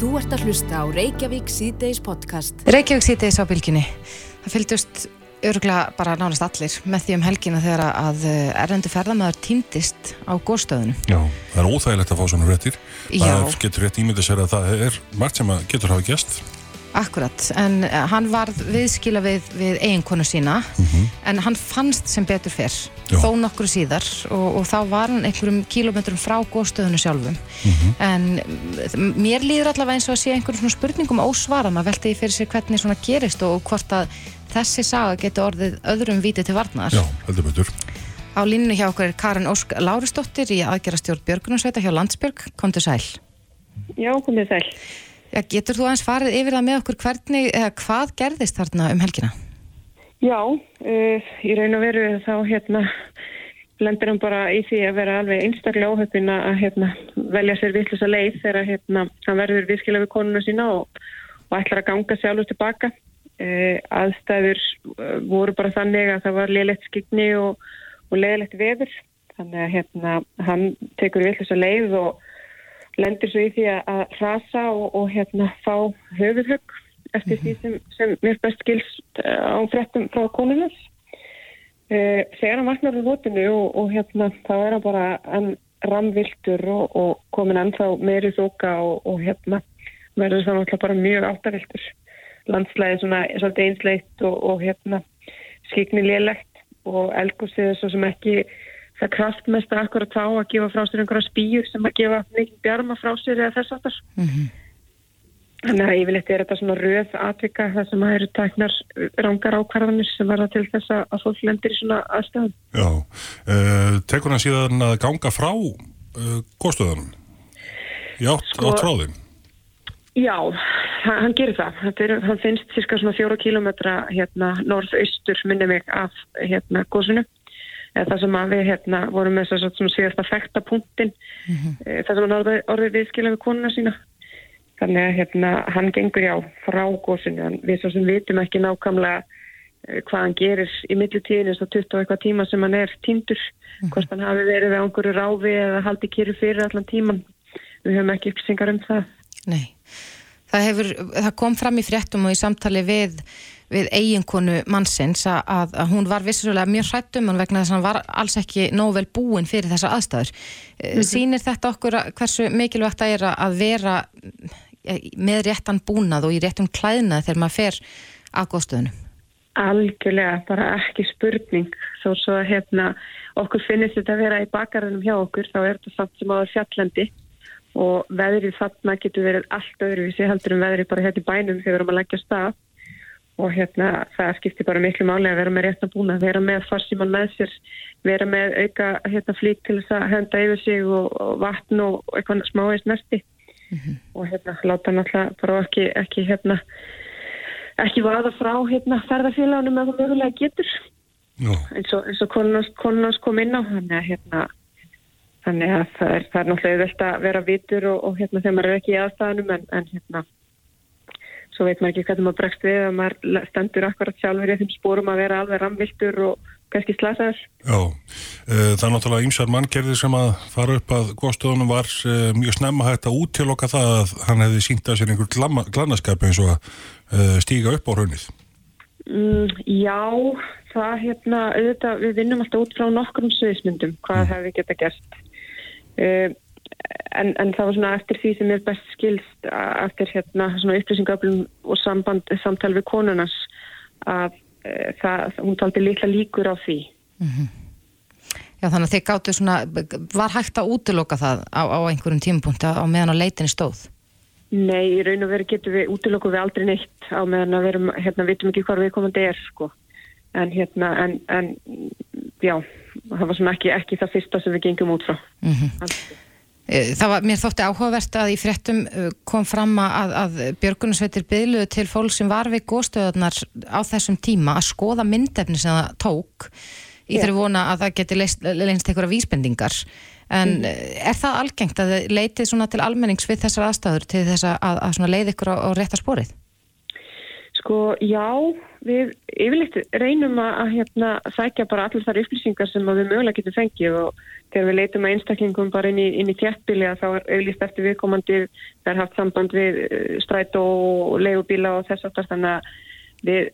Þú ert að hlusta á Reykjavík síðdeis podcast. Reykjavík síðdeis á bylginni. Það fylgdust öruglega bara nánast allir með því um helgina þegar að eh, erlendu ferðamæður týndist á góðstöðunum. Já, það er óþægilegt að fá svona réttir. Já. Það getur rétt ímyndið sér að það er margt sem að getur hafa gæst. Akkurat, en eh, hann varð viðskila við, við eiginkonu sína en hann fannst sem betur fyrr þó nokkru síðar og, og þá var hann einhverjum kílómetrum frá góðstöðunu sjálfum. En mm, mér líður allavega eins og að sé einhverjum svona spurningum ósvarað, maður velti því fyrir sér hvernig svona gerist og hvort að þessi saga getur orðið öðrum víti til varnar. Já, heldur betur. Á línnu hjá okkur er Karin Ósk Lárisdóttir í aðgerastjórn Björgunarsveita hjá Landsbjörg, komdu sæl. Já, komið sæl. Já, getur þú aðeins farið yfir það með okkur hvernig, eða hvað gerðist þarna um helgina? Já, uh, í raun og veru þá hérna lendir hann bara í því að vera alveg einstaklega óhöfin að hérna, velja sér vittlust að leið þegar hérna, hann verður viðskila við konuna sína og, og ætlar að ganga sjálfur tilbaka. Uh, aðstæður uh, voru bara þannig að það var liðlegt skigni og, og leðilegt veður. Þannig að hérna, hann tekur vittlust að leið og lendir svo í því að, hrasa og, og hérna fá höfuðhögg eftir því sem, sem mér best skilst eh, á fréttum frá konunars. Uh, þegar hann vaknar úr hótinu og, og hérna þá er hann bara hann ramviltur og, og komin ennþá meiri þóka og, og hérna verður það náttúrulega bara mjög áttaviltur. Landslæði svona einsleitt og, og hérna skikni lélegt og elgúsið svo sem ekki það kraftmest akkurat þá að gefa frá sér einhverja spýjur sem að gefa mikið bjarma frá sér eða þess aftar. Þannig að yfirleitt er þetta svona röð atvika það sem að eru tæknar rángar ákvarðanir sem verða til þess að fólk lendir í svona aðstæðum. Já. Uh, tekur hann síðan að ganga frá uh, góðstöðunum? Já, Sko- átt frá þeim? Já, hann, hann gerir það. Fyrir, hann finnst cirka svona fjóra kílometra hérna norðaustur minni mig af hérna góðsunu. Það sem að við hérna vorum með þess að síðasta fekta punktin mm það sem hann orðið, orðið viðskila við konuna sína. Þannig að hérna hann gengur já frá góðsunu. En Við svo sem vitum ekki nákvæmlega eh, hvað hann gerir í millitíðinu þess að 20 og eitthvað tíma sem hann er týndur. Hvort hann hafi verið við einhverju ráfi eða haldi kýri fyrir allan tíman. Við höfum ekki upplýsingar um það. Nei. Það, hefur, það kom fram í fréttum og í samtali við, við eiginkonu mannsins að, að, að hún var vissulega mjög hrættum en vegna þess að hann var alls ekki nóg vel búin fyrir þessar aðstæður. Mm Sýnir þetta okkur hversu mikilvægt það er að vera eh, með réttan búnað og í réttum klæðnað þegar maður fer að góðstöðunum? Algjörlega, bara ekki spurning. Þó svo að hérna, okkur finnist þetta að vera í bakarunum hjá okkur, þá er þetta samt sem áður fjallandi og veðrið þarna getur verið allt öðruvísi heldur en veðrið bara hérna í bænum þegar við erum að leggja stað og hérna það skiptir bara miklu máli að vera með réttan búna, vera með farsíman með sér, vera með auka hérna flík til þess að henda yfir sig og, og vatn og, eitthvað smáist nerti og hérna láta náttúrulega bara ekki, ekki hérna ekki vaða frá hérna ferðarfélagunum ef það mögulega getur. Já. eins og, og konunars kom inn á þannig að hérna þannig að það er, það er náttúrulega velt að vera vitur og, og hérna þegar maður er ekki í aðstæðanum en, en hérna svo veit maður ekki hvernig maður bregst við að maður stendur akkurat sjálfur í þeim spórum að vera alveg ramviltur og kannski slasaður Já. Uh, það er náttúrulega ýmsar manngerðir sem að fara upp að góðstöðunum var uh, mjög snemma hægt að útiloka það að hann hefði sínt að sér einhver glamma- glannaskap eins og að uh, stíga upp á raunnið. Mm, já, það hérna, auðvitað, við vinnum alltaf út frá nokkrum sviðismyndum, hvað hefði geta gert. Uh, en, en það var svona eftir því sem er best skilst eftir hérna svona upplýsingaflum og samband, samtal við konunars að uh, það, hún taldi litla líkur á því. Já, þannig að þið gáttu svona, var hægt að útiloka það á, á einhverjum tímapunkti á meðan á leitinni stóð? Nei, í raun og veru getum við útilokkuð við aldrei neitt á meðan að við erum, hérna, vitum ekki hvað við komandi er, sko. En hérna, en, en, já, það var svona ekki, ekki það fyrsta sem við gengum út frá. Alls. Eh, Það var, mér þótti áhugavert að í fréttum eh, kom fram að, að Björgunarsveitir byðluðu til fólk sem var við góðstöðunar á þessum tíma að skoða myndefni sem það tók í Já. þeirri vona að það geti leist, leynst einhverja vísbendingar en mm. er það algengt að þið leitið svona til almennings við þessar aðstæður til þess að, að, að svona leið ykkur á, á rétta spórið? Sko, já, við yfirleitt reynum að, að hérna, sækja bara allir þar upplýsingar sem við mögulega getum fengið og þegar við leitum að einstaklingum bara inn í, inn í þjættbíli þá er auðvist eftir viðkomandi það er haft samband við eh, stræt og legubíla og þess aftar þannig að við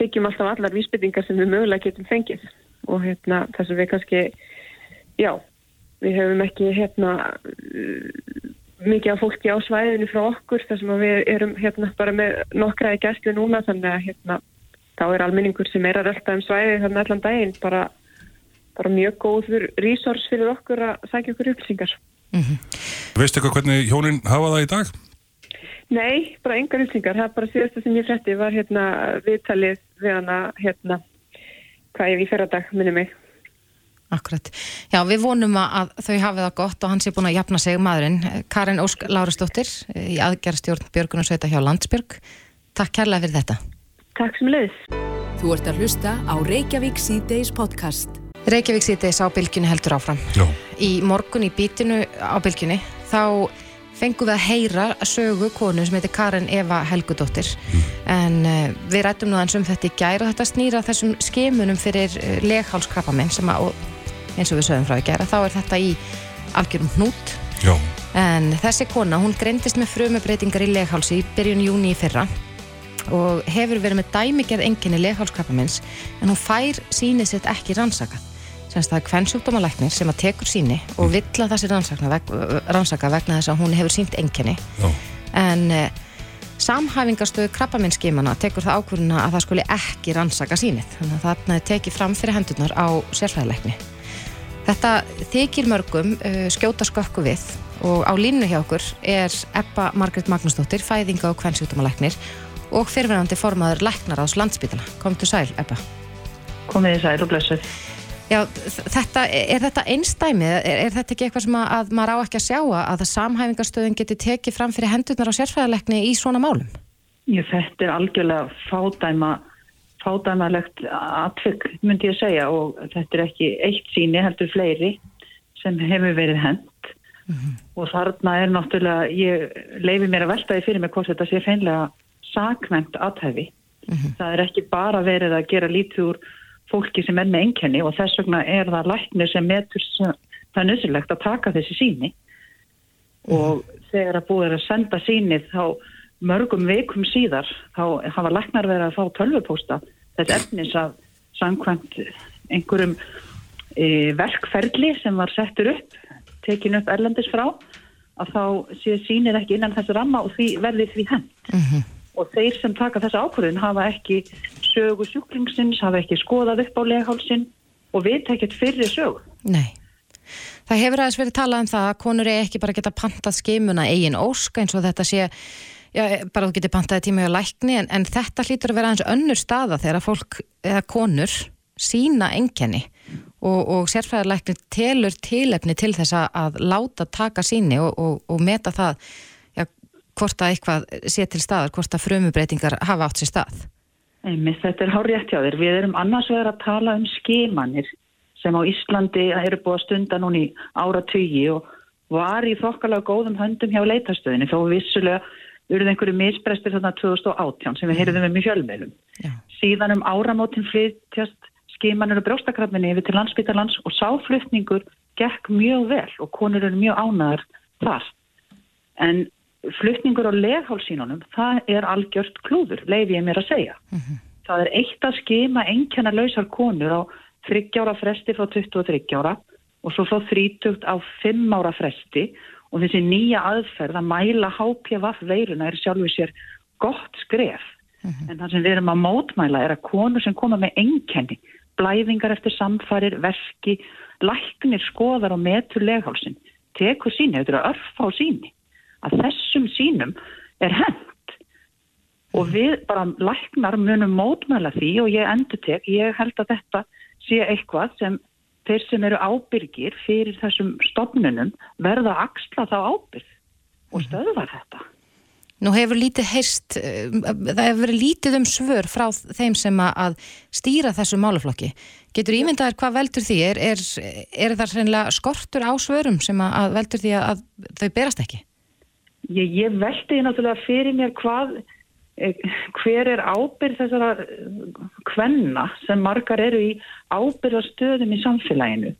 þykjum alltaf allar vísbyttingar sem við mögulega getum fengið. Og hérna þess að við kannski, já, við hefum ekki hérna mikið af fólki á svæðinu frá okkur þar sem við erum hérna bara með nokkra í gæslu núna þannig að hérna þá er almenningur sem er að rölda um svæði þannig allan daginn bara, bara mjög góður resource fyrir okkur að sækja okkur upplýsingar mm -hmm. Veistu eitthvað hvernig hjónin hafa það í dag? Nei, bara engar upplýsingar það er bara síðasta sem ég fretti var hérna viðtalið við hana hérna hvað ég við í ferradag minni mig Akkurat. Já, við vonum að þau hafið það gott og hans er búin að jafna sig maðurinn. Karin Ósk Lárastóttir í aðgerðstjórn Björgun og Sveita hjá Landsbjörg. Takk kærlega fyrir þetta. Takk sem leiðis. Þú ert að hlusta á Reykjavík C-Days podcast. Reykjavík C-Days á bylgjunni heldur áfram. Já. Í morgun í bítinu á bylgjunni þá fengum við að heyra sögu konu sem heitir Karin Eva Helgudóttir mm. en uh, við rættum nú eins um þetta í gæri og þetta snýra þessum skemunum fyrir uh, leghálskrappamenn sem að eins og við sögum frá í gera, þá er þetta í algjörum hnút Já. en þessi kona, hún greindist með frumubreitingar í leghálsi í byrjun júni í fyrra og hefur verið með dæmigerð enginni leghálskrappamins en hún fær sínið sitt ekki rannsaka semst það er kvennsjúkdómalæknir sem að tekur síni og mm. vill að það sé rannsaka vegna þess að hún hefur sínt enginni en eh, samhæfingarstöðu krabbaminnskímana tekur það ákvörðuna að það skuli ekki rannsaka sínið þannig að þarna er tekið fram fyrir hendurnar á sérfræðileikni Þetta þykir mörgum uh, skjóta skökku við og á línu hjá okkur er Ebba Margret Magnúsdóttir, fæðinga og kvennsjúkdómalæknir og fyrirverðandi formaður læknar ás landsbytana. Komdu sæl, Ebba. Komið í sæl og blessuð. Já, þetta, er þetta einstæmið? Er, er þetta ekki eitthvað sem að, að maður á ekki að sjá að samhæfingarstöðun geti tekið fram fyrir hendurnar á sérfræðilegni í svona málum? Jú, þetta er algjörlega fádæma fádanalegt atfygg myndi ég segja og þetta er ekki eitt síni heldur fleiri sem hefur verið hend mm -hmm. og þarna er náttúrulega ég leifi mér að veltaði fyrir mig hvort þetta sé feinlega saknæmt aðhæfi mm -hmm. það er ekki bara verið að gera lítið úr fólki sem er með enkenni og þess vegna er það læknir sem metur það er nöðsilegt að taka þessi síni mm og þegar að búið að senda sínið þá mörgum veikum síðar þá hafa læknar verið að fá tölvupósta þess efnis að samkvæmt einhverjum e, verkferðli sem var settur upp tekin upp erlendis frá að þá sé sínir ekki innan þessu ramma og því verði því hend mm -hmm. og þeir sem taka þessu ákvörðun hafa ekki sögu sjúklingsins, hafa ekki skoðað upp á leghálsin og við tekjum fyrir sögu Nei Það hefur aðeins verið talað um það að konur er ekki bara geta pantað skimuna eigin ósk eins og þetta sé Já, bara þú getur pantaði tíma á lækni en, en þetta hlýtur að vera hans önnur staða þegar fólk eða konur sína engjani og, og sérfræðarlækni telur tilefni til þess að láta taka síni og, og, og meta það já, hvort að eitthvað sé til staðar, hvort að frumubreitingar hafa átt sér stað. Einmitt, þetta er hár rétt hjá þér. Við erum annars vegar að tala um skimanir sem á Íslandi eru búið að stunda núni ára tugi og var í þokkalega góðum höndum hjá leitastöðinni þó vissulega urðið einhverju misbrestir þarna 2018 sem við heyrðum um í fjölmeilum. Já. Síðan um áramótin flytjast skimanur og brjóstakrafminni yfir til landsbytarlands og sáflutningur gekk mjög vel og konur eru mjög ánaðar þar. En flutningur á leghálsínunum, það er algjört klúður, leiði ég mér að segja. Mm -hmm. Það er eitt að skima enkjana lausar konur á 30 ára fresti frá 23 ára og svo frá 30 á 5 ára fresti og þessi nýja aðferð að mæla HPV veiruna er sjálfur sér gott skref mm -hmm. en það sem við erum að mótmæla er að konur sem koma með enkenni, blæðingar eftir samfarir, verki læknir skoðar og metur leghálsin tekur síni, þetta er að örfa á síni að þessum sínum er hend og mhm. við bara læknar munum mótmæla því og ég endur tek, ég held að þetta sé eitthvað sem þeir sem eru ábyrgir fyrir þessum stofnunum verða að axla þá ábyrg og mhm. stöðva þetta. Nú hefur lítið heist, eh, það hefur verið lítið um svör frá þeim sem að stýra þessu máluflokki. Getur ímyndaðir hvað veldur því? Er, er, er það skortur á svörum sem að veldur því að þau berast ekki? Ég, ég veldi náttúrulega fyrir mér hvað eh, hver er ábyrð þessara kvenna sem margar eru í ábyrðastöðum í samfélaginu.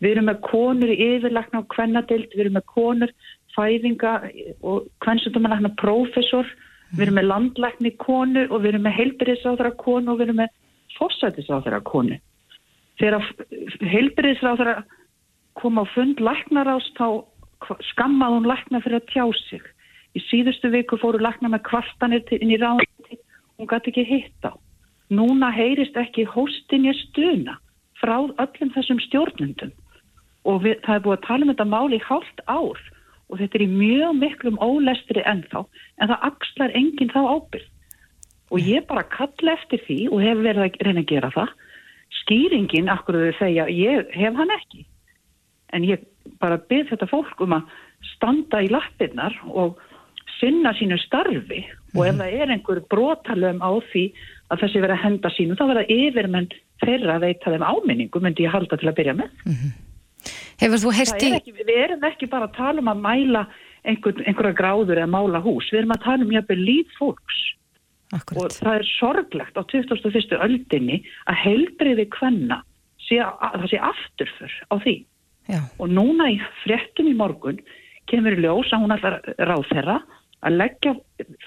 Við erum með konur í yfirlagna á kvennadild, við erum með konur fæðinga og kvennsundumannakna prófessor, við erum með landlækni konu og við erum með heilbyrðisráðara konu og við erum með fórsætisráðara konu. Þegar heilbyrðisráðara kom á fund læknarást þá skammaði hún lækna fyrir að tjá sig. Í síðustu viku fóru lækna með kvartanir inn í ráðandi, hún gæti ekki hitt á. Núna heyrist ekki hóstinja stuna frá öllum þessum stjórnundum og við, það er búið að tala um þetta máli í hálft ár. Og þetta er í mjög miklum ólestri ennþá en það axlar enginn þá ábyrg og ég bara kalla eftir því og hef verið að reyna að gera það. Skýringin, akkur þau segja ég hef hann ekki en ég bara byrð þetta fólk um að standa í lappirnar og sinna sínu starfi og ef það er einhver brotalöfum á því að þessi verið að henda sínu þá verða yfirmenn þeirra að veita þeim áminningu myndi ég halda til að byrja með mm -hmm. Hefur þú heyrst í... Ekki, við erum ekki bara að tala um að mæla einhver, einhverja gráður eða mála hús. Við erum að tala um jafnveg líf fólks. Akkurat. Og það er sorglegt á 2001. öldinni að heilbriði að það sé afturför á því. Já. Og núna í frettum í morgun kemur ljós að hún ætlar ráð þeirra að leggja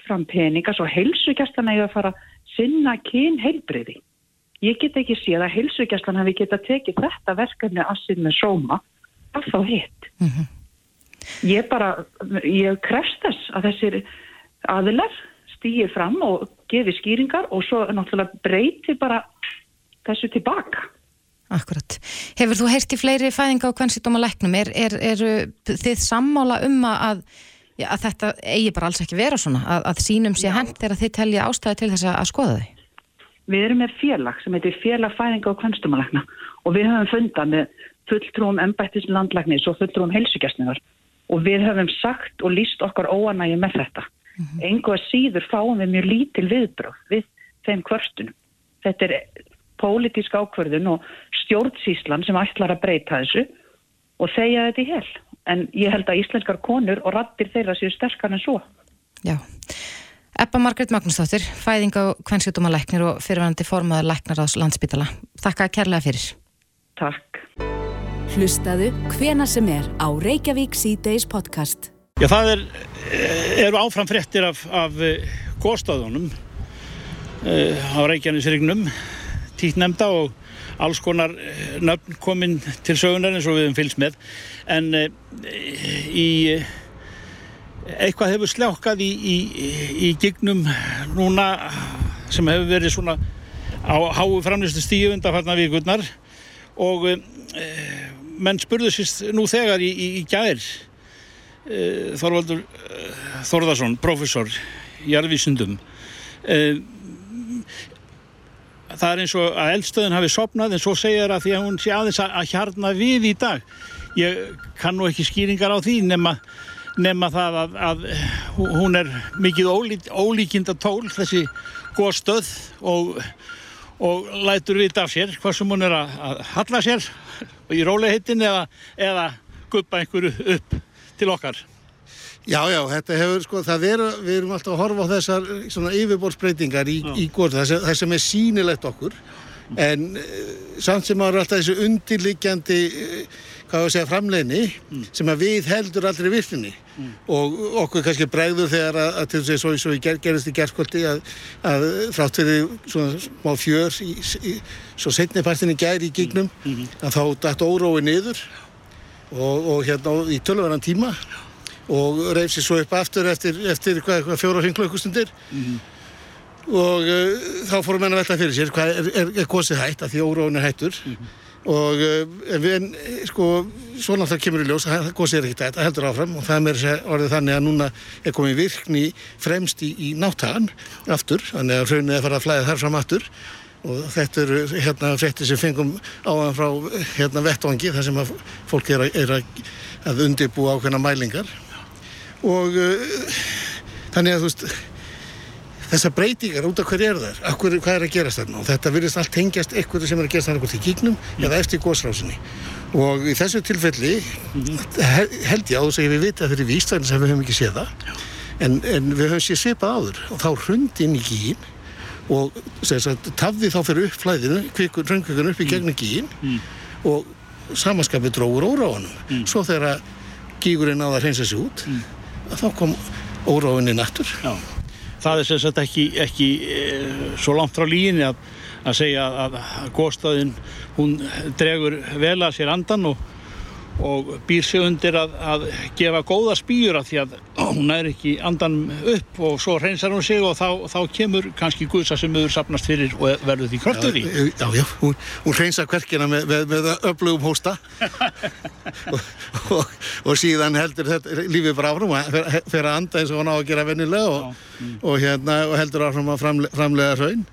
fram peninga svo heilsugjastan eða að fara sinna kyn heilbriði. Ég get ekki séð að heilsugjastan hafi geta tekið þetta verkefni að sinna sóma að þá hitt. Mm -hmm. Ég bara, ég krefst þess að þessir aðilar stýjir fram og gefi skýringar og svo náttúrulega breyti bara þessu tilbaka. Akkurat. Hefur þú heyrst í fleiri fæðinga á kvennsýtum og læknum? Er, er, er þið sammála um að, já, að þetta eigi bara alls ekki vera svona? Að, að sínum sé hend þegar þið telja ástæði til þess að skoða þau? Við erum með félag sem heitir félag fæðinga á kvennsýtum og lækna og við höfum fundað með fulltrúum embættis landlæknis og fulltrúum helsugjastniðar og við höfum sagt og líst okkar óanægi með þetta. Mm -hmm. Engu að síður fáum við mjög lítil viðbröð við þeim kvörstunum. Þetta er pólitísk ákverðun og stjórnsíslan sem ætlar að breyta þessu og segja þetta í hel. En ég held að íslenskar konur og rattir þeirra séu sterkar en svo. Já. Ebba Margret Magnúsdóttir, fæðing á kvennsjóttumalæknir og fyrirvændi formaður læknar á landsbytala. Takk að kærlega fyrir. Takk. Hlustaðu hvena sem er á Reykjavík C-Days podcast. Já, það er, eru áfram fréttir af, af eh, góðstáðunum uh, á Reykjavíksrignum, títnemnda og alls konar eh, nöfn kominn til sögunar eins og við hefum fylgst með. En uh, í, eitthvað hefur sljákað í, í, í gignum núna sem hefur verið svona á háu framlistu stíu undan farna vikurnar og uh, menn spurðu sérst nú þegar í, í, í gæðir uh, Þorvaldur uh, Þorðarsson, professor í jarðvísundum uh, það er eins og að eldstöðun hafi sopnað en svo segir það að því að hún sé aðeins að hjarna við í dag ég kann nú ekki skýringar á því nema, nema það að, að hún er mikið ólí, ólíkinda tól þessi góð stöð og, og lætur vita af sér hvað sem hún er að, að halla sér í rólihittin eða, eða guppa einhverju upp til okkar? Já, já, þetta hefur, sko, það er, við erum alltaf að horfa á þessar svona yfirborðsbreytingar í, í góð, það, það sem er sínilegt okkur, en uh, samt sem ára alltaf þessu undirliggjandi, uh, hvað við segja, framleginni, mm. sem að við heldur aldrei virfinni mm. og okkur kannski bregður þegar að, að til þess að svo, svo ger, gerist í gerðskvöldi að, að frátt fyrir svona smá fjör í, í, svo setnipartinni gæri í gignum mm -hmm. að þá dætt órói niður og, og hérna í tölvaran tíma og reyf sér svo upp aftur eftir, eftir hvað, hvað fjóra og hringlu ykkurstundir -hmm. og uh, þá fórum við að velta fyrir sér hvað er, er, er góðsið hægt að því óróin er hættur. -hmm og uh, við, sko, svo náttúrulega kemur í ljós að góðs er ekkert að þetta heldur áfram. Og það er orðið þannig að núna er komið virkni fremst í, í náttagan aftur, þannig að raunnið er farið að flæða þar fram aftur. Og þetta eru hérna frétti sem fengum áðan frá hérna vettvangi þar sem að fólk er að, er að, að undirbúa ákveðna mælingar og uh, þannig að þú veist þessar breytingar út af hverju er það Akkur, hvað er að gerast þarna og þetta virðist allt tengjast eitthvað sem er að gerast þarna hvort í kíknum mm. eða eftir góðsrásinni og í þessu tilfelli mm -hmm. held ég á þess að ég við vita að þetta er víst þannig að við höfum ekki séð það en, en við höfum sér svipað áður og þá hrundi inn í gíin og tafði þá fyrir upp flæðinu, hröngkvikunum upp í gegnum gíin mm. og samanskapi dróður óráðanum. Mm. Svo þegar gígurinn náða að hreinsa sig út, mm. Þá kom óráðinni nattur. Já. Það er sem sagt ekki, ekki e, svo langt frá líginni að, að segja að, góðstæðin hún dregur vel að sér andan og og býr sig undir að, að gefa góða spýjur af því að hún er ekki andan upp og svo reynsar hún sig og þá, þá kemur kannski guðsa sem auður sapnast fyrir og verður því kröftur í. Já, já, hún, hún reynsar kverkina með, með, með öflugum hósta og, og, og síðan heldur þetta lífið bara áfram og fer að anda eins og hún á að gera vennilega og, mm. og hérna, hérna áfram að framlega hraun.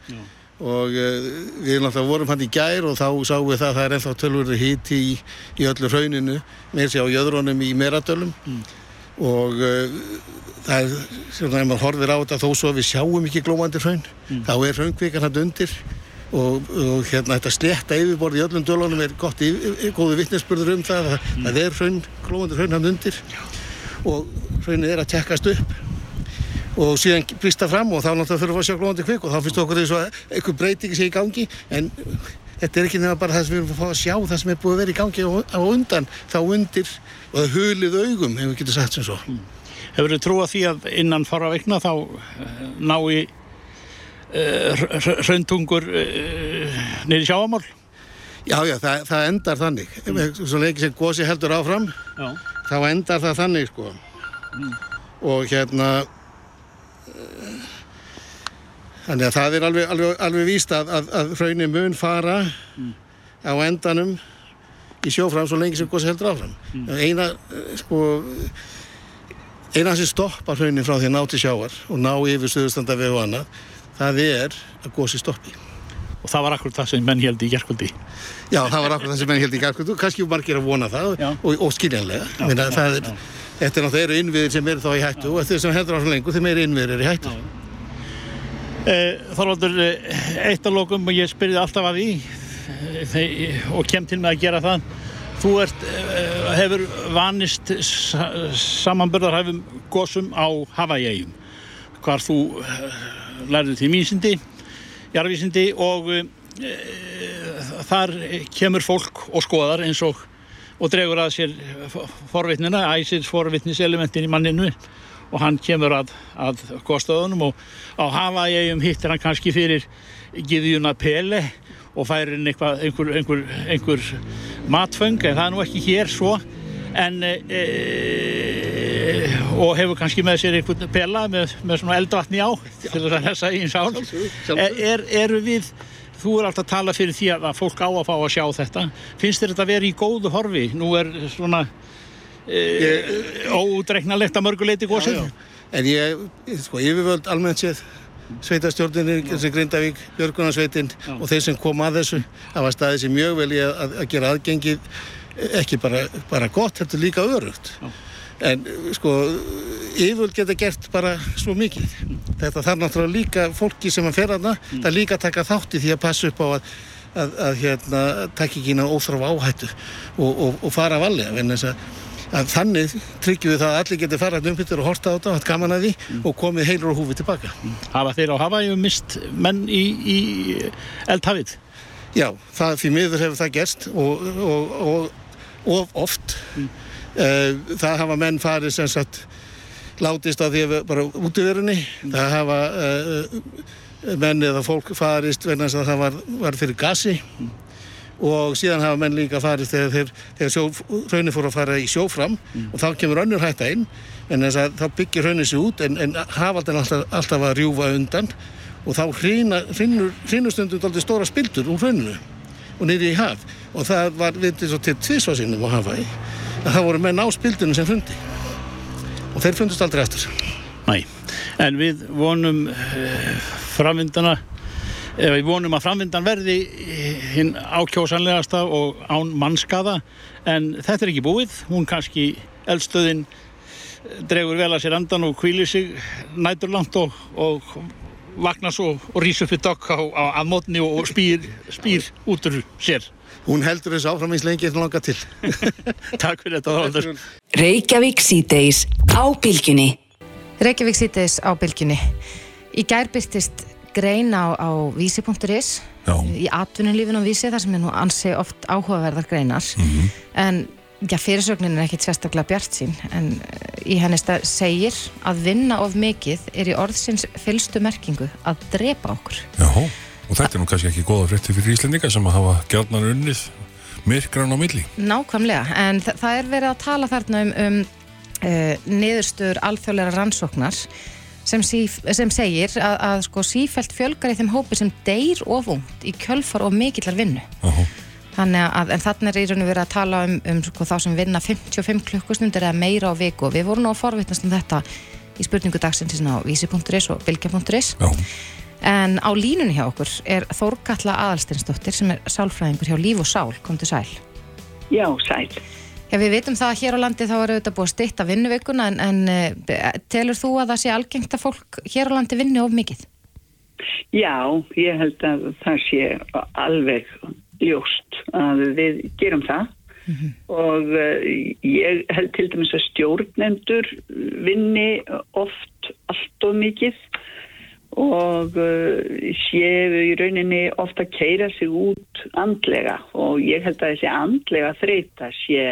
Og uh, við náttúrulega vorum hann í gær og þá sáum við það að það er ennþá tölvöru híti í, í öllu hrauninu með sér á jöðrónum í meradölum mm. og uh, það er, svona ef maður horfir á þetta þó svo við sjáum ekki glómandi hraun mm. þá er hraungvíkan hann undir og, og hérna þetta sletta yfirborð í öllum dölunum er gott góðu vittnesbörður um það mm. það er hraun, glómandi hraun hann undir og hraunið er að tekkast upp og síðan brista fram og þá náttúrulega fyrir að sjá glóðandi kvik og þá finnst okkur þess að einhver breytingi sé í gangi en þetta er ekki nefnilega bara það sem við erum að fá að sjá það sem er búið að vera í gangi á undan þá undir og það hulið augum hefur við getið sagt sem svo mm. Hefur þið trúið því að innan fara veikna þá uh, ná í uh, hrauntungur uh, neyri sjáamál? Já, já, það, það endar þannig mm. svo lengi sem gósi heldur áfram já. þá endar það þannig sko mm. og hérna Þannig að það er alveg, alveg, alveg víst að, að, að hraunin mun fara mm. á endanum í sjófram svo lengi sem góðs heldur áfram. Mm. Eina, sko, eina sem stoppar hraunin frá því að ná til sjáar og ná yfir söðustanda við og annað, það er að góðs er stoppi. Og það var akkur það sem menn held í gerðkvöldi. Já, það var akkur það sem menn held í gerðkvöldi kannski margir að vona það og, og skiljanlega. Já, Minna, já, það er, Þetta er náttúrulega innviðir sem eru þá í hættu og þeir sem heldur á svo lengur þeim eru innviðir eru í hættu. Eh, Þorvaldur, eh, eitt af lókum og ég spyrði alltaf að því eh, og kem til með að gera það. Þú ert, hefur vanist samanbörðarhæfum gósum á Havaí-eigum hvar þú lærið til mísindi, jarðvísindi og e, þar kemur fólk og skoðar eins og og dregur að sér forvitnina, æsir forvitniselementin í manninu og hann kemur að, að góðstöðunum og á Havaíum hittir hann kannski fyrir Gíðjuna Pele og færir inn einhver, einhver, einhver matfeng en það er nú ekki hér svo en e, e, og hefur kannski með sér einhvern pela með, með svona eldvatni á til þess að þessa einn sál er, eru við þú er alltaf að tala fyrir því að fólk á að fá að sjá þetta. Finnst þér þetta að vera í góðu horfi? Nú er svona e, ódreiknalegt að mörguleiti góðsinn en ég, sko, yfirvöld almennt séð sveitastjórnir sem Grindavík, Björgunarsveitin og þeir sem kom að þessu hafa staðið sér mjög vel í að, að gera aðgengið ekki bara, bara gott, þetta er líka örugt Já en sko yfirvöld geta gert bara svo mikið þetta þarf náttúrulega líka fólki sem að fer aðna mm. það líka taka þátti því að passa upp á að, að, að hérna takk ekki inn á óþráf áhættu og, og, og fara valega að, þannig tryggjum við það að allir geti farað umbyttur og horta á þetta og hatt gaman að því mm. og komið heilur og húfið tilbaka mm. Hafa þeir á hafa yfir mist menn í, í eldhafið? Já, það fyrir miður hefur það gerst og, og oft mm. Eh, það hafa menn farið sem sagt látist á því að bara útverðinni það hafa uh, menn eða fólk farist verðan þess að það var, var fyrir gasi. Og síðan hafa menn líka farist þegar, þegar, þegar sjó, raunir fór að fara í sjófram mm. og þá kemur önnur hætta inn. En þess að þá byggir raunin sér út en, en hafaldan alltaf, alltaf að rjúfa undan. Og þá hrýnur stundum alltaf stóra spildur úr rauninu og niður í haf. Og það var svo til tvísvarsinnum á hafaði að það voru menn á spildunum sem fundi. Og þeir fundust aldrei eftir Næ, en við vonum uh, framvindana eða við vonum að framvindan verði hinn ákjósanlegasta og án mannskaða. En þetta er ekki búið, hún kannski eldstöðin dregur vel að sér andan og kvílir sig næturlant og, og vaknar svo og rýsur fyrir dokk á, á aðmótni og spýr, spýr út úr sér hún heldur þessu áfram eins lengi eftir langa til Takk fyrir þetta Reykjavík síðdeis á bylginni Reykjavík sýtis á bylginni. Í gær byrtist grein á, á vísi.is Já. í atvinnulífin á vísi þar sem er nú ansi oft áhugaverðar greinar Mhm. en já, fyrirsögnin er ekkit sérstaklega bjart sín en eh, í henni stað segir að vinna of mikið er í orðsins fylstu merkingu að drepa okkur. Já, og þetta er nú kannski ekki góða frétti fyrir Íslendinga sem að hafa gjarnar unnið myrkran á milli. Nákvæmlega, en þa það er verið að tala þarna um, um uh, niðurstöður alþjóðlega rannsóknar sem, síf, sem segir að, að sko, sífælt fjölgar í þeim hópi sem deyr ofungt í kjölfar og mikillar vinnu. Aha. Þannig að, en þannig er í rauninu verið að tala um, um sko, þá sem vinna 55 klukkustundir eða meira á viku og við vorum nú að forvitnast um þetta í spurningu dagsins á vísi.is og bilgja.is Já, en á línunni hjá okkur er Þórkatla Aðalsteinsdóttir sem er sálfræðingur hjá Líf og Sál, kom til sæl. Já, sæl. Já, við vitum það að hér á landi þá eru auðvitað búið að stytta vinnuveikuna en, en eh, telur þú að það sé algengt að fólk hér á landi vinni of mikið? Já, ég held að það sé alveg ljóst að við gerum það og uh, ég held til dæmis að stjórnendur vinni oft allt of mikið og uh, séu í rauninni ofta að keira sig út andlega. Og ég held að þessi andlega þreita sé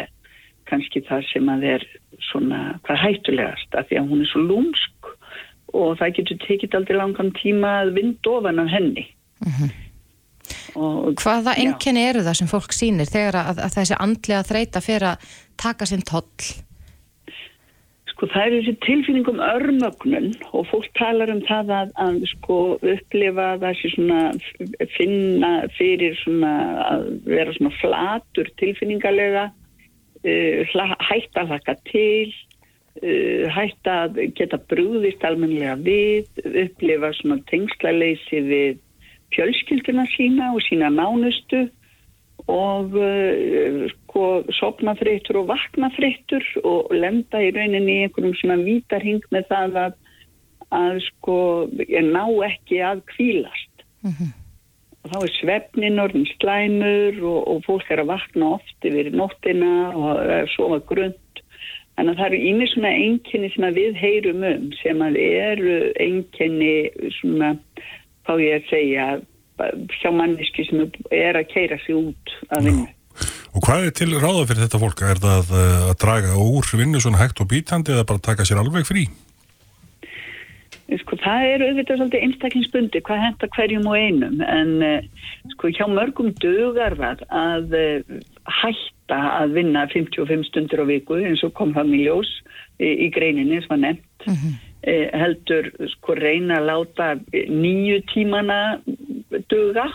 kannski það sem að er svona hvað hættulegast af því að hún er svo lúmsk. Og það getur tekið aldrei langan tíma að vind ofan af henni. Og Hvaða enginni eru það sem fólk sýnir þegar að, að þessi andlega þreita fyrir að taka sinn toll? Sko það er þessi tilfinning um örmögnun og fólk talar um það að, að sko upplifa þessi svona finna fyrir svona að vera svona flatur tilfinningalega, uh, hla- hætta að hlaka til, uh, hætta að geta brúðist almennilega við, upplifa svona tengslaleysi við fjölskylduna sína og sína nánustu og uh, sko sopna þreytur og vakna þreytur og lenda í rauninni einhverjum svona vítarhing með það að, að sko ég ná ekki að kvílast og þá er svefnin orðin slæmur og, og fólk er að vakna oft yfir nóttina og að sofa þannig að það eru ími svona einkenni sem að við heyrum um sem að eru einkenni svona þá ég að segja hjá manneski sem er að keira sig út að vinna. og hvað er til ráða fyrir þetta fólk? Er það uh, að draga úr vinnu svona hægt og bítandi eða bara taka sér alveg frí? Sko, það er auðvitað svolítið einstaklingsbundi hvað henda hverjum og einum en uh, sko, hjá mörgum dugar það að hætta að vinna 55 stundir á viku eins og kom það í ljós í, í greininni sem var nefnt uh, heldur sko reyna að láta nýju tímana duga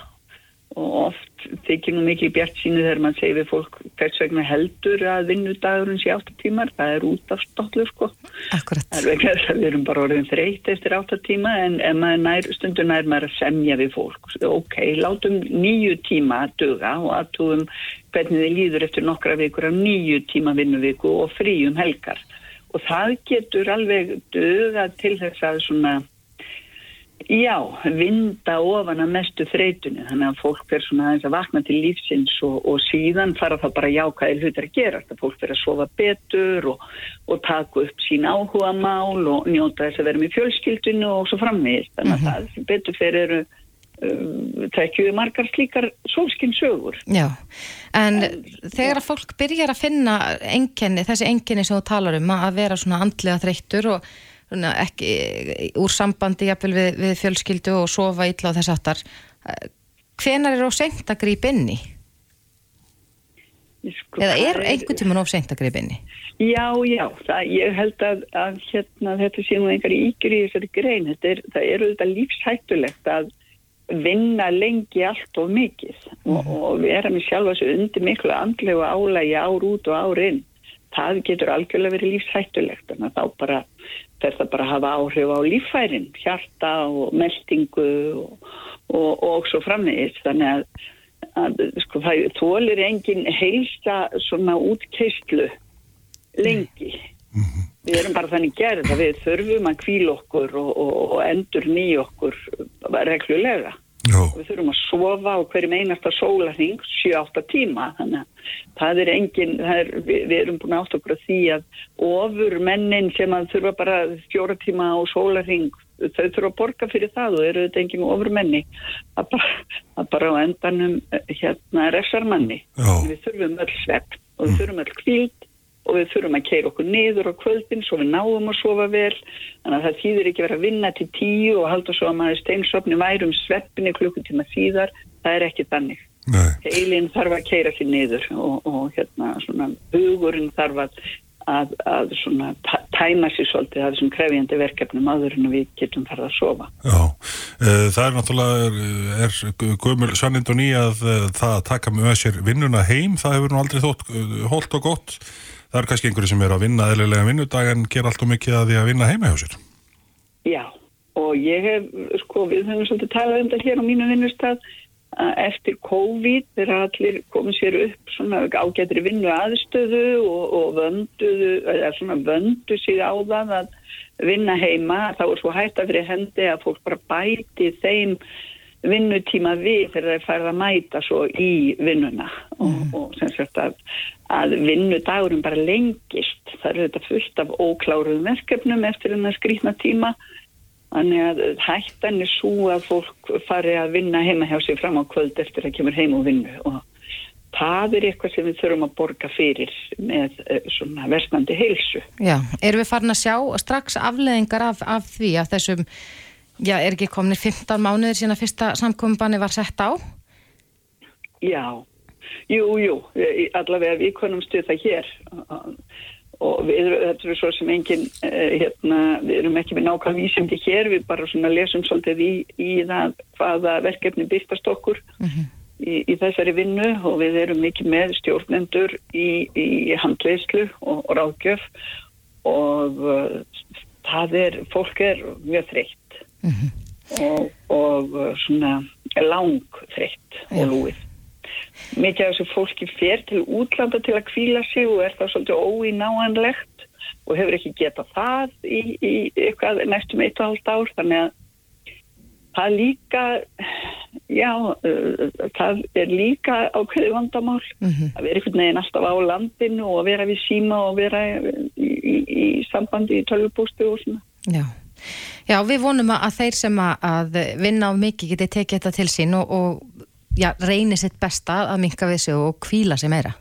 og oft þykir nú mikið bjart sínu þegar mann segir við fólk hvers vegna heldur að vinnudagurinn sé 8 tímar, það er út af stollu sko Akkurat. Það er vegna þess að við erum bara orðin þreytt eftir átta tíma en maður nær, stundur nær maður að semja við fólk. Ok, látum nýju tíma að duga og aðtúum hvernig þið líður eftir nokkra vikur af nýju tíma vinnuviku og fríum helgar. Og það getur alveg duga til þess að svona, já, vinda ofan að mestu þreytunni. Þannig að fólk fer svona aðeins að vakna til lífsins og, og síðan fara það bara jákaðir hlutar að gera. Það fólk fer að sofa betur og, og taka upp sín áhuga mál og njóta þess að vera með fjölskyldinu og svo framvegist. Þannig að það sem betur fyrir eru tekjuðu margar slíkar sólskinsögur. Já, en þegar að fólk byrjar að finna enginni, þessi enginni sem þú talar um að vera svona andlega þreyttur og svona ekki úr sambandi jafnvel við, við fjölskyldu og sofa illa og þess aftar hvenar er seint að grípa inn í? Sko, Eða er einhvern tíman seint að grípa inn í? Já, já, það, ég held að, að hérna, þetta sé nú einhver ígjur í þessari grein. Þetta er, það er auðvitað lífshættulegt að vinna lengi allt of mikið og, og vera með sjálfa þessu undir miklu andlegu álægi ár út og ár inn. Það getur algjörlega verið lífshættulegt, þannig að þá bara fer það bara að hafa áhrif á líffærin, hjarta og meldingu og, og, og svo framvegist. Þannig að, að sko, það þólir engin heilsa svona útkeistlu lengi. Við erum bara þannig gerð að við þurfum að kvíla okkur og, og, og endur ný okkur reglulega. Já. og við þurfum að sofa á hverjum einasta sólarhing 7-8 tíma þannig að það er engin það er, við, við erum búin átt okkur að því að ofur mennin sem að þurfa bara fjóra tíma á sólarhing þau þurfa að borga fyrir það og eru þetta engin ofur menni að bara, að bara á endanum eh, hérna resarmanni Já. við þurfum öll svepp og við þurfum öll kvíld og við þurfum að keira okkur niður á kvöldin svo við náum að sofa vel. Þannig að það þýðir ekki verið að vinna til tíu og halda svo að maður steinsopni værum sveppinni klukkutíma síðar. Það er ekki þannig. Nei. heilin þarf að keira sér niður og, og hérna svona hugurinn þarf að, að, að svona tæ- tæma sér svolítið að þessum krefjandi verkefnum áður en við getum farið að sofa. Já, Eh, það er náttúrulega er, er gömul sannind og ný að eh, það að taka með sér vinnuna heim, það hefur nú aldrei þótt Það er kannski einhverju sem er að vinna eðlilega vinnudag en gera allt og mikið að því að vinna heima hjá sér. Já, og ég hef, sko, við höfum svolítið talað um þetta hér á mínu vinnustad að eftir COVID þegar allir komið sér upp svona ágætri vinnu aðstöðu og, og vönduðu, eða svona vöndu sig á það að vinna heima, þá er svo hægt að fyrir hendi að fólk bara bæti þeim vinnutíma við þegar þeir færða að mæta svo í vinnuna og, og sem sagt að, að vinnudagurum bara lengist. Það er þetta fullt af ókláruðum verkefnum eftir hennar skrýtna tíma. Þannig að hættan er svo að fólk fari að vinna heima hjá sig fram á kvöld eftir að kemur heim og vinnu. Og það er eitthvað sem við þurfum að borga fyrir með eh, svona versnandi heilsu. Já, erum við farin að sjá strax afleðingar af, af því af þessum, já, er ekki kominir 15 mánuðir síðan að fyrsta samkominbanni var sett á? Já, jú, jú, í- allavega við konum stuð það hér. Og við, þetta er svo sem engin, eh, hérna, við erum ekki með nákvæm vísindi hér, við bara svona lesum svolítið í, í það hvaða verkefni byrtast okkur í, í þessari vinnu. Og við erum mikið með stjórnendur í, í handleyslu og, og ráðgjöf. Og uh, það er, fólk er mjög þreytt. Og, og uh, svona lang þreytt og lúið. Mikið af þessu fólki fer til útlanda til að kvíla sig og er það svolítið óínáanlegt og hefur ekki getað það í, í eitthvað næstum eitt og hálft ár. Þannig að það líka já, uh, það er líka ákveði vandamál. Að vera einhvern veginn alltaf á landinu og að vera við síma og vera í, í, í sambandi í tölvupústu og svona. Já. Já, við vonum að þeir sem að vinna á mikið geti tekið þetta til sín og, og já, reyni sitt besta að minka við sig og kvíla sig meira.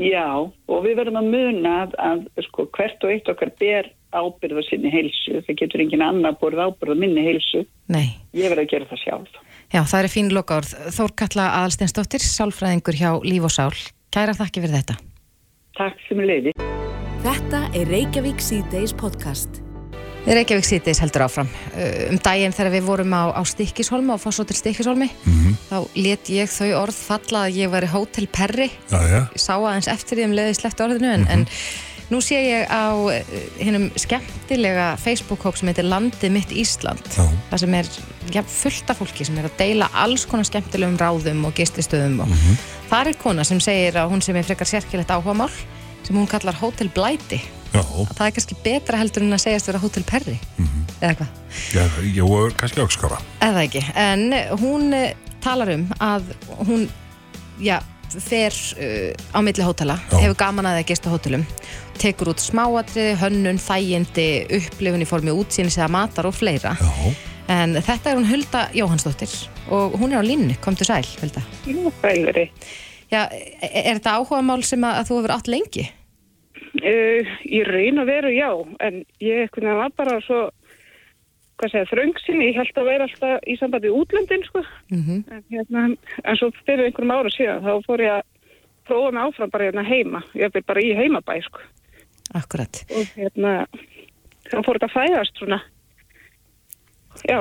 Já, og við verðum að muna að, að sko, hvert og eitt okkar ber ábyrð á sinni heilsu. Það getur engin annar borð ábyrð á minni heilsu. Nei. Ég verð að gera það sjálf. Já, það er fín lokaord. Þórkalla Aðalsteinsdóttir, sálfræðingur hjá Líf og Sál. Kæra þakki fyrir þetta. Takk sem leiði. Þetta er Reykjavík C-Days podcast. Reykjavík síðdeis heldur áfram. Uh, Um daginn þegar við vorum á, á Stikkishólmi, á Fossó til Stikkishólmi, þá let ég þau orð falla að ég var í Hotel Perri. Já, já. Ég sá aðeins eftir því um leiði slett orðinu, en, en nú sé ég á uh, hinnum skemmtilega Facebook-hóp sem heitir Landið mitt Ísland. Já. Það sem er ja, fullt af fólki sem er að deila alls konar skemmtilegum ráðum og gististöðum. Og Það er kona sem segir að hún sem er frekar sérkilegt áhugamál, sem hún kallar Hotel Blæti. Já, Það er kannski betra heldur en að segjast vera Hotel Perri. Eða hvað? já, kannski áskara. Eða ekki, en hún eh, talar um að hún já, fer uh, á milli hótela, Já. hefur gaman að það gist á hótelum, tekur út smáatriði, hönnun, þægindi, upplifun í formi útsýnis eða matar og fleira Já, en þetta er hún Hulda Jóhannsdóttir og hún er á línu, kom til sæl Hulda. Jú. Já, er, er þetta áhuga mál sem að, að þú hefur átt lengi? Uh, ég raun að veru já, en ég einhvern veginn var bara svo, hvað segja, þröngsinni, ég held að vera alltaf í sambandi við útlöndin, sko. Mm En, hérna, en svo fyrir einhverjum ára síðan, þá fór ég að prófa mig áfram bara hérna heima, ég er bara í heimabæ, sko. Akkurat. Og hérna, þá fór þetta að fæðast svona, já,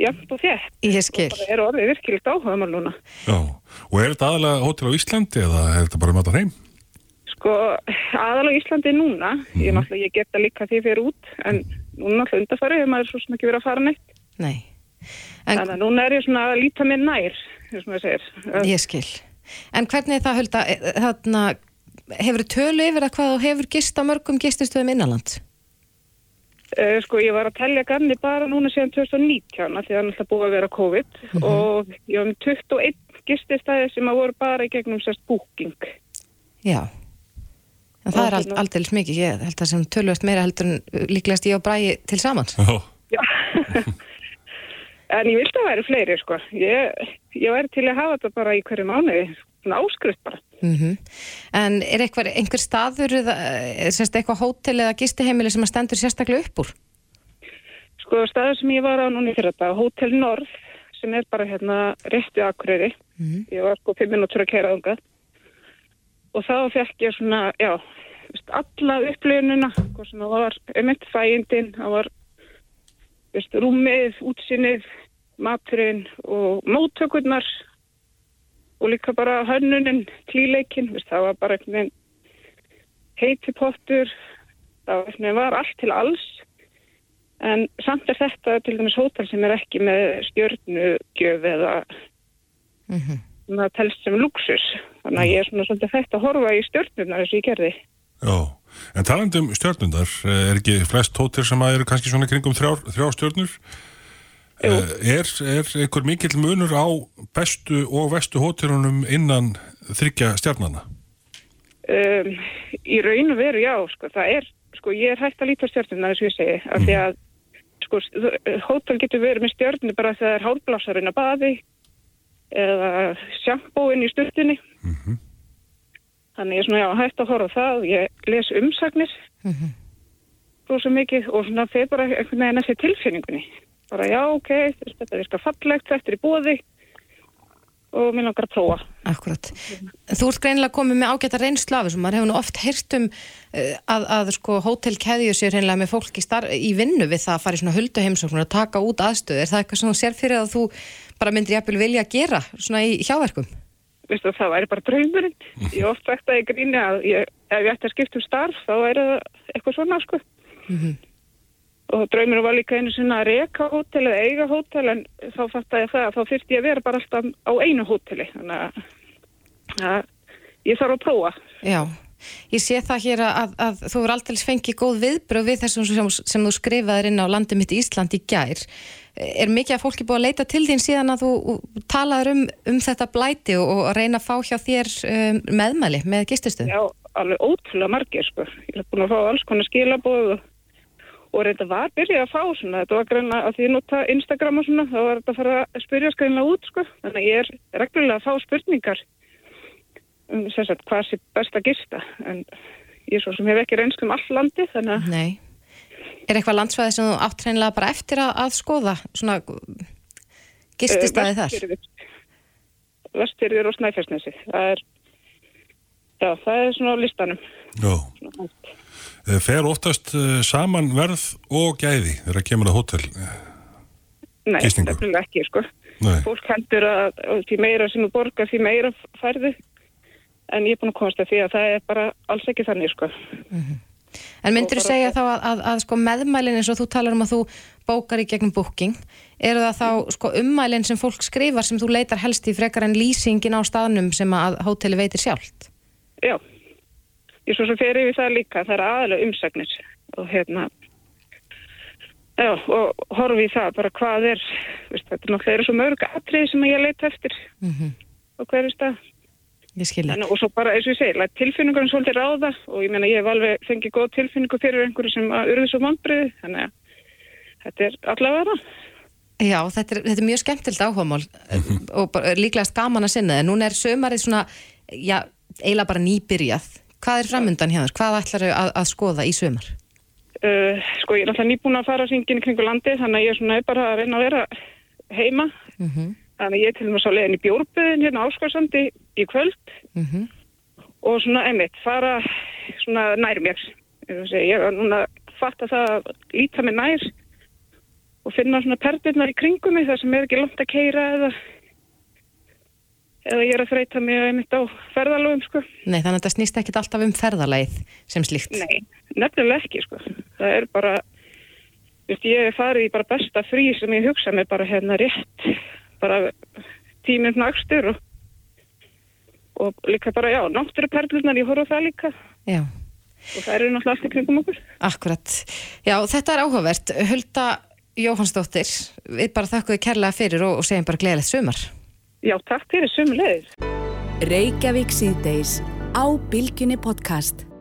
jafnt og þétt. Ég skil. Og bara er orðið virkilegt áhuga mál núna. já. Og er þetta aðalega hótel á Íslandi eða er þetta bara þetta heim? Sko, aðalega Íslandi núna, ég náttúrulega, ég geta líka því fyrir út, en núna náttúrulega undarfæri hefur maður svo sem ekki verið að fara neitt. Nei. En Þannig að núna er ég svona að líta mér nær, þess að maður segir. Ég skil. En hvernig er það hölda, þarna, hefur tölu yfir að hvað þú hefur gist á mörgum gististöðum innanland? Uh, sko, ég var að telja ganni bara núna síðan 2019 af því að það er alltaf búið að vera COVID og ég var með 21 gististæði sem að voru bara í gegnum sérst booking. Já. En það er ald, aldrei mikið, ég held að sem tölvöld meira heldur en líklegast ég og Bræði til samans. Já, Já. en ég vildi að væri fleiri, sko. Ég, ég væri til að hafa þetta bara í hverju mánuði, svona áskrift bara. Mm En er eitthvað, einhver staður eða eh, sérst, eitthvað hótel eða gistiheimili sem að stendur sérstaklega upp úr? Sko, staður sem ég var á núni fyrir þetta, Hotel Norð, sem er bara hérna rétt við Akureyri. Mhm. Ég var sko fimm minútur að kæra þangað. Og þá fekk ég svona, já, alla upplifununa, hvað sem það var, emitt fæindin, það var, veist, rúmið, útsinnið, maturinn og móttökurnar og líka bara hönnunin, klíleikin, veist, það var bara einhvern veginn heiti pottur, það var, var allt til alls. En samt er þetta til dæmis hótel sem er ekki með stjörnugjöf eða Mm það telst sem luxus. Þannig að ég er svona svolítið fætt að horfa í stjörnunar eins og ég gerði. já. En talandi um stjörnundar, er ekki flest hótel sem að eru kannski svona kringum þrjár, þrjá stjörnur? Jú. Eh, Er, er einhver mikill munur á bestu og vestu hótelunum innan þryggja stjarnana? Um, í raun og veru, já, sko, það er, sko, ég er hægt að líta á stjörnunar eins og ég segi, af því að, sko, hótel getur verið með stjörnu bara þegar hálfblásarinn að baði eða sjampóinn í sturtunni. Mhm. Þannig ég er svona, já, hægt að horfa það, ég les umsagnir Mhm. svo svo mikið og svona þeir bara einhvern veginn eftir tilfinningunni. Bara já, ok, þetta virkar fallegt, þetta er í bóði og mér langar að prófa. Akkurat. Þú ert greinilega komið með ágæta reynslu af þessu, maður hefur nú oft heyrt um uh, að, að sko hótelkeðju sér hreinlega með fólk í, star, í vinnu við það að fara í svona hulduheimsóknur að taka út aðstöð. Er það eitthvað sem þú sér fyrir að þú bara myndir jafnvel vilja gera svona í hjáverkum? Veistu, það væri bara draumurinn. Ég hef oft sagt að ég gríni að ég, ef ég ætti að skipta um starf þá væri það eitthvað svona, sko. Og draumurinn var líka einu sinna að reka hótel eða eiga hótel en þá fatt ég það að þá þyrfti ég að vera bara alltaf á einu hóteli. Þannig að, að ég þarf að prófa. Já, ég sé það hér að, að þú er aldrei fengið góð viðbröð við þessum sem, sem þú skrifaðir inn á landi mitt Ísland í gær. Er mikið að fólki búið að leita til þín síðan að þú talaður um, um þetta blæti og, og reyna að fá hjá þér um, meðmæli með gistustuð? Já, alveg ótrúlega margir, sko. Ég er búin að fá alls konar skilabóð og, reynda var byrjað að fá svona. Þetta var greinlega að því nota Instagram og svona, þá var þetta að fara að spyrja greinlega út, sko. Þannig ég er reglulega að fá spurningar um að hvað sé best að gista. En ég er svo sem hef ekki reynslu um all landi, þannig að Nei. Er eitthvað landsvæði sem þú átt hreinlega bara eftir að, að skoða svona gististæði þar? Vestfyrðir og Snæfellsnesi. Það er, já, það er svona á listanum. Já. Svona. Eh, Fer oftast eh, saman verð og gæði þegar kemur að hótel? Eh, Nei, Gistingu. nefnilega ekki, sko. Nei. Fólk heldur að að því meira sem þú borgar, því meira færðu. En ég er búin að komast að því að það er bara alls ekki þannig, sko. En myndir þú segja þá að, að, að sko meðmælin eins og þú talar um að þú bókar í gegnum booking, eru það þá sko ummælin sem fólk skrifar sem þú leitar helst í frekar en lýsingin á staðnum sem að hóteli veitir sjálft? Já, ég svo sem fer yfir það líka, það er aðalega umsagnir og hérna, já, og horfi í það bara hvað er, veist, þetta er náttúrulega svo mörg atrið sem ég leita eftir Mm og hverju stað. Ég skilja. En, og svo bara, eins og ég segi, læt tilfinningunum svolítið ráða og ég meina ég hef alveg fengið góð tilfinningu fyrir einhverju sem að urðu svo vonbriði, þannig að þetta er allavega það. Já, þetta er, þetta er mjög skemmtilt áhugamál og bara, líklegast gaman að sinna en núna er sömarið svona, já, eiginlega bara nýbyrjað. Hvað er framundan hjá þér? Hvað ætlar að, að skoða í sömar? Uh, sko, ég er alltaf nýbúin að fara hringin í kringu landi, þannig að ég er svona bara að reyna að vera heima. Mm Þannig að ég til og með svo leiðin í bjórbuðin hérna áskarsandi í kvöld -hmm. og svona einmitt fara svona nær mér. Ég er núna að fatta það að líta mig nær og finna svona perdirnar í kringum mig þar sem er ekki langt að keira eða eða ég er að þreita mig einmitt á ferðalögum sko. Nei, þannig að þetta snýst ekkit alltaf um ferðalæð sem slíkt. Nei, nefnilega ekki sko. Það er bara, veist, ég er farið í bara besta frí sem ég hugsa mig bara hérna rétt, bara tíminn nagstur og, og líka bara, já, náttúruperlunar, ég horf á það líka. Já. og það eru náttúrulega allt í kringum okkur. Akkurat. Já, þetta er áhugavert. Hulda Jóhannsdóttir, við bara þakkuðu kærlega fyrir og, og segjum bara gleðilegt sumar. Já, takk fyrir sumulegir. Reykjavík síðdeis á Bilginni podcast.